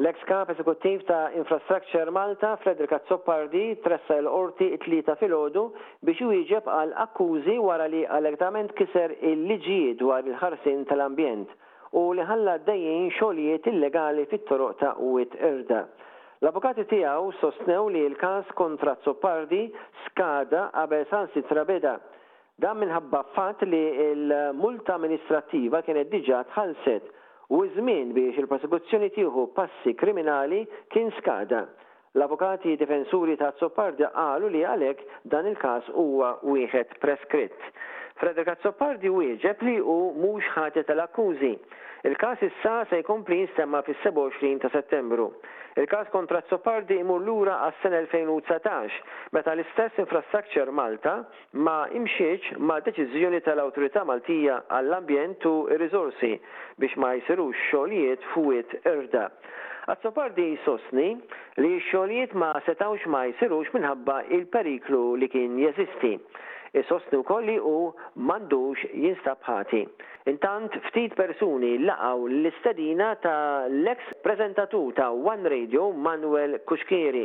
L-eks Kap Eżekuttiv ta' Infrastructure Malta, Frederick Azzopardi, tressaq il-Qorti t-Tlieta filgħodu biex iwieġeb għal akkużi wara li allegtament kiser il-liġijiet dwar il-ħarsien tal-ambjent, u li ħalla għaddejjin xogħlijiet illegali fit-toroq ta' Wied Qirda. L-avukati tiegħu sostnew li l-każ kontra Azzopardi skada qabel saħansitra beda. Dan minħabba fatt li l-multa amministrattiva kienet diġà tħallset u ż-żmien biex il-prosekuzzjoni tieħu passi kriminali kien skada. L-avukati difensuri ta' Azzopardi qalu li għalhekk dan il-każ huwa wieħed preskritt. Frederick Azzopardi wieġeb li hu mhux ħati tal-akkużi. Il-każ issa se jkompli jinstema' fis-27 ta' Settembru. Il-każ kontra Azzopardi jmur lura għas-sena 2019, meta l-istess Infrastructure Malta, ma imxietx ma' deċiżjoni tal-Awtorità Maltija għall-Ambjent u r-Riżorsi biex ma jsirux xogħlijiet f'Wied Irda. Azzopardi jsostni li x-xogħlijiet ma setgħux ma jsirux minħabba l-periklu li kien jeżisti. Isostni wkoll li hu m'għandux jinstab ħati. Intant, ftit persuni laqgħu l-istedina ta' l-eks preżentatur ta' one Radio Manuel Cuschieri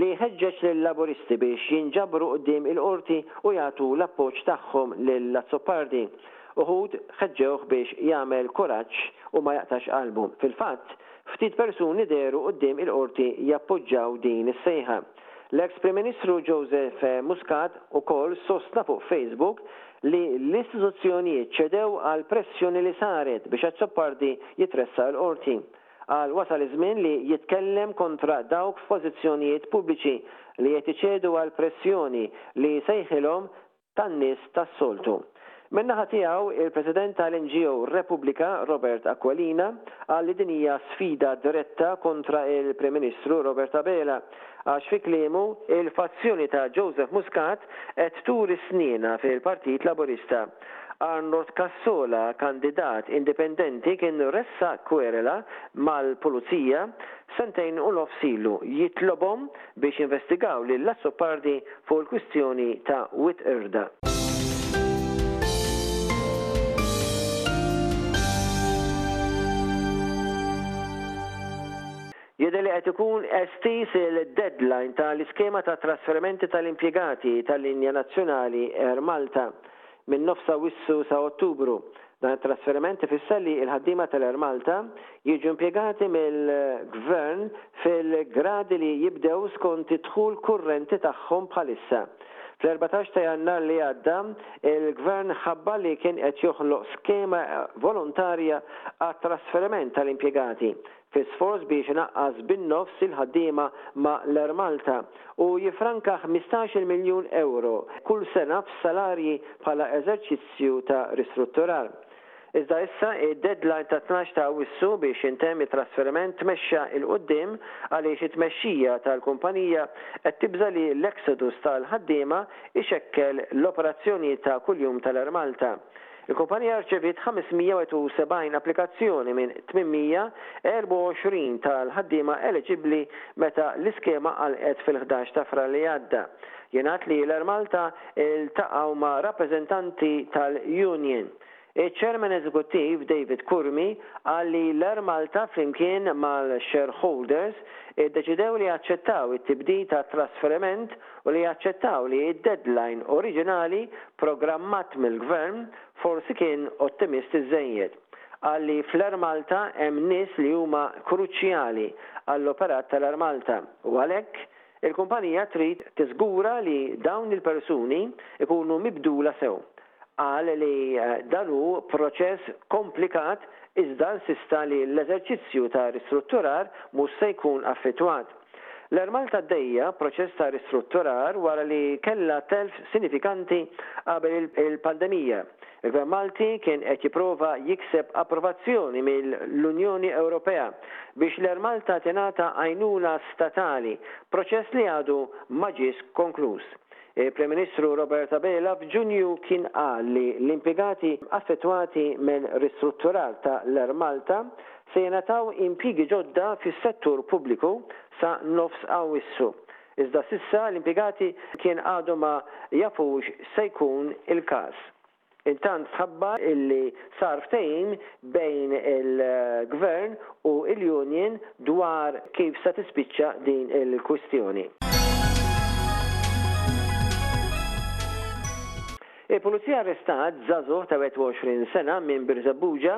li ħeġġeġ lil-Laburisti biex jinġabru quddiem il-Qorti u jagħtu l-appoġġ tagħhom lil Azzopardi. Uħud ħeġġewh biex jagħmel kuraġġ u ma jaqtax qalbu. Fil-fatt, ftit persuni dehru quddiem il-Qorti jappoġġaw din is-sejħa. L-eks Prim Ministru Joseph Muscat ukoll sostna fuq Facebook li l-istituzzjonijiet ċedew għall-pressjoni li saret biex Azzopardi jitressaq il-Qorti, qal wasal iż-żmien li jitkellem kontra dawk f'pożizzjonijiet pubbliċi li qed iċedu għall-pressjoni li jsejħilhom tan-nies tas-soltu. Min-naħa tiegħu, il-President tal-NGO Repubblika, Robert Aquilina, qal li din hija sfida diretta kontra l-Prim Ministru Robert Abela. Għax fi kliemu, il-fazzjoni ta' Joseph Muscat qed turi snienha fil-Partit Laburista. Arnold Cassola, kandidat indipendenti kien ressaq kwerela mal-Pulizija sentejn u nofs ilu, jitlobhom biex jinvestigaw lil Azzopardi fuq il-kwistjoni ta' Wied Qrda. Jidher li qed ikun estiż il-deadline ta' l-iskema ta' trasferimenti ta' l-impjegati ta' linja nazzjonali Air Malta minn nofs Awwissu sa Ottubru. Dan it-trasferiment ifisser li l-ħaddiema ta' l-Air Malta jiġu impjegati mill-Gvern fil-gradi li jibdew skont id-dħul kurrenti tagħhom bħalissa. Fl-erbatax ta' Jannar li għadda, il-Gvern ħabbar li kien qed joħloq skema volontarja għat-trasferiment ta' l-impjegati fi sforz biex inaqqas bin-nofs il-ħaddiema ma' l-Air Malta u jiffranka ħmistax-il miljun ewro kull sena f'salarji bħala eżerċizzju ta' ristrutturar. Iżda issa id-deadline tat-tnax ta' Awwissu biex jintemm it-trasferiment tmexxa 'l quddiem għaliex it-tmexxija tal-kumpanija qed tibża' li l-exodus tal-ħaddiema ixekkel l-operazzjonijiet ta' kuljum tal-Air Malta. Il-kumpanija rċeviet 571 applikazzjoni minn 824 tal-ħaddiema eliġibbli meta l-iskema għalqet fil-ħdax ta' Frar li għadda. Jingħad li l-Air Malta ltaqgħu ma' rappreżentanti tal-union. Iċ-Chairman Eżekuttiv David Curmi qal li l-Air Malta flimkien mal-shareholders iddeċidew li jaċċettaw it-tibdil tat-trasferiment u li jaċċettaw li d-deadline oriġinali programmat mill-Gvern forsi kien ottimisti żżejjed, qal li fl-Air Malta hemm nies li huma kruċjali għall-operat tal-Air Malta u għalhekk il-kumpanija trid tiżgura li dawn il-persuni jkunu mibdula sew Qal li dan hu proċess komplikat iżda nsista li l-eżerċizzju ta' ristrutturar mhux se jkun affettwat. L-Air Malta għaddejja proċess ta' ristrutturar wara li kellha telf sinifikanti qabel il-pandemija. Il-Gvern Malti kien qed jipprova jikseb approvazzjoni mill-Unjoni Ewropea biex l-Air Malta tingħata għajnuna statali, proċess li għadu ma ġiex konkluż. Il-Prim Ministru Robert Abela f'Ġunju kien qal li l-impjegati affettwati minn ristrutturar ta' l-Air Malta se jingħataw impjiegi ġodda fis-settur pubbliku sa nofs Awwissu, iżda s'issa l-impjegati kien għadhom ma jafux x'se jkun il-każ. Intant tħabbar illi sar ftehim bejn il-Gvern u l-Union dwar kif se tispiċċa din il-kwistjoni. Il-Pulizija arrestat żagħżugħ ta' 21 sena minn Birżebbuġa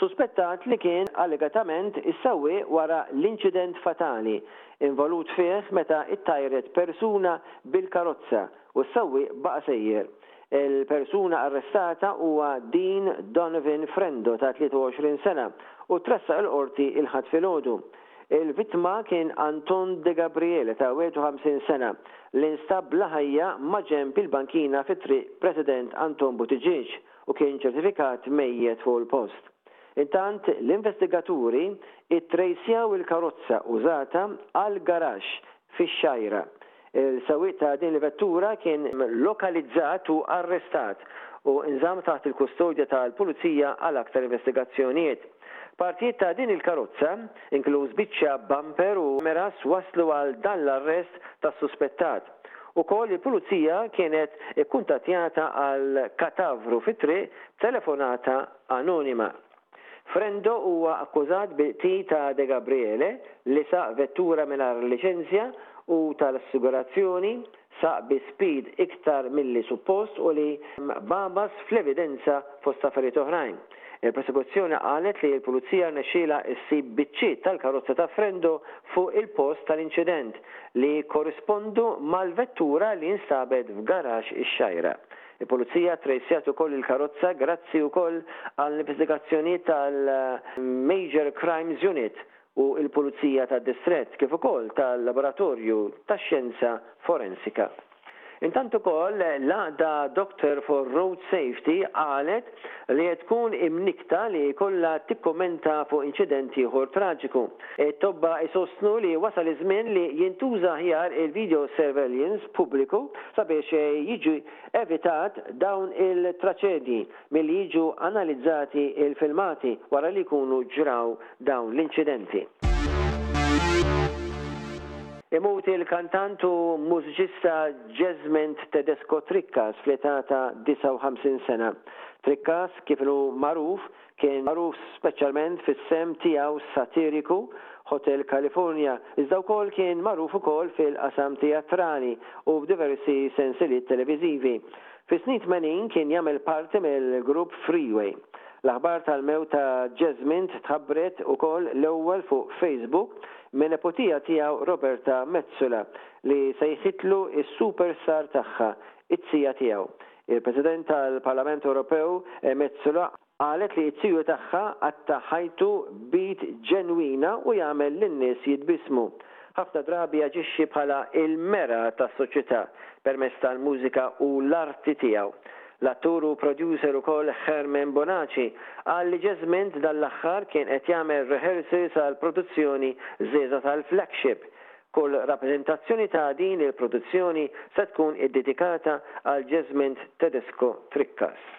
suspettat li kien allegatament is-sewwieq wara l-inċident fatali involut fih meta ttajret persuna bil-karozza u s-sewwieq baqa' sejjer Il-persuna arrestata huwa Dean Donovan Frendo ta' 23 sena u tressaq il-Qorti il-Ħadd filgħodu. Il-vittma kien Anton Degabriele ta' 51 sena li nstab bla ħajja maġenb il-bankina fi Triq President Anton Buttigieg u kien ċertifikat mejjet fuq il-post. Intant, l-investigaturi ttrejsjaw il-karozza użata għall-garaxx fix-Xgħajra. Il-sewwieq ta' din il-vettura kien lokalizzat u arrestat u nżamm taħt il-kustodja tal-Pulizija għal aktar investigazzjonijiet. Partijiet ta' din il-karozza, inkluż biċċa bumper u mirrors wasslu għal dan l-arrest tas-suspettat. Ukoll il-Pulizija kienet ikkuntattjata għal katavru fit-triq b'telefonata anonima. Frendo huwa akkużat bil-qtil ta' Degabriele li saq vettura mingħajr liċenzja u tal-assigurazzjoni, saq bi speed iktar milli suppost u li bagħbas fl-evidenza fost affarijiet oħrajn. Il-prosekuzzjoni qalet li l-Pulizija rnexxielha ssib biċċiet tal-karozza ta' Frendo fuq il-post tal-inċident li jikkorrispondu mal-vettura li nstabet f'garaxx ix-Xgħajra. Il-Pulizija ttrejsjat ukoll il-karozza grazzi wkoll għall-investigazzjonijiet tal-Major Crimes Unit u l-Pulizija tad-Distrett kif ukoll tal-Laboratorju tax-Xjenza Forensika. Intant ukoll l-għaqda Doctor for Road Safety qalet li qed tkun imnikkta li jkollha tikkummenta fuq inċident ieħor traġiku. It-tobba jsostnu li wasal iż-żmien li jintuża aħjar il-videosurveillance pubbliku sabiex jiġi evitat dawn il-traċedji milli jiġu analizzati l-filmati wara li jkunu ġraw dawn l-inċidenti. Imut il-kantant u mużiċista Jesmond Tedesco Tricas fl-età ta' 59 sena. Tricas, kif inhu magħruf, kien magħruf speċjalment fis-sehem tiegħu satiriku, Hotel California, iżda wkoll kien magħruf ukoll fil-qasam tijatrali u f'diversi sensiliet televiżivi. Fis-snin 80 kien jagħmel parti mill-grupp Freeway. L-aħbar tal-mewt ta' Jesmond tħabbret ukoll l-ewwel fuq Facebook min-neputija tiegħu Roberta Metsola, li sejħitlu s-superstar tagħha, it-tija tiegħu. Il-President tal-Parlament Ewropew, Metsola, qalet li t-tiju tagħha qatta' ħajtu b'id ġenwina u jagħmel lin-nies jitbissmu. Ħafna drabi jaġixxi bħala l-mera tas-soċjetà permezz tal-mużika u l-arti tiegħu. L-attur u producer ukoll Herman Bonaci qal li Jesmond dan l-aħħar kien qed jagħmel rehearsals għall-produzzjoni żgħira tal-flagship Kull rappreżentazzjoni ta' din il-produzzjoni se tkun iddedikata għal Jesmond Tedesco Tricas.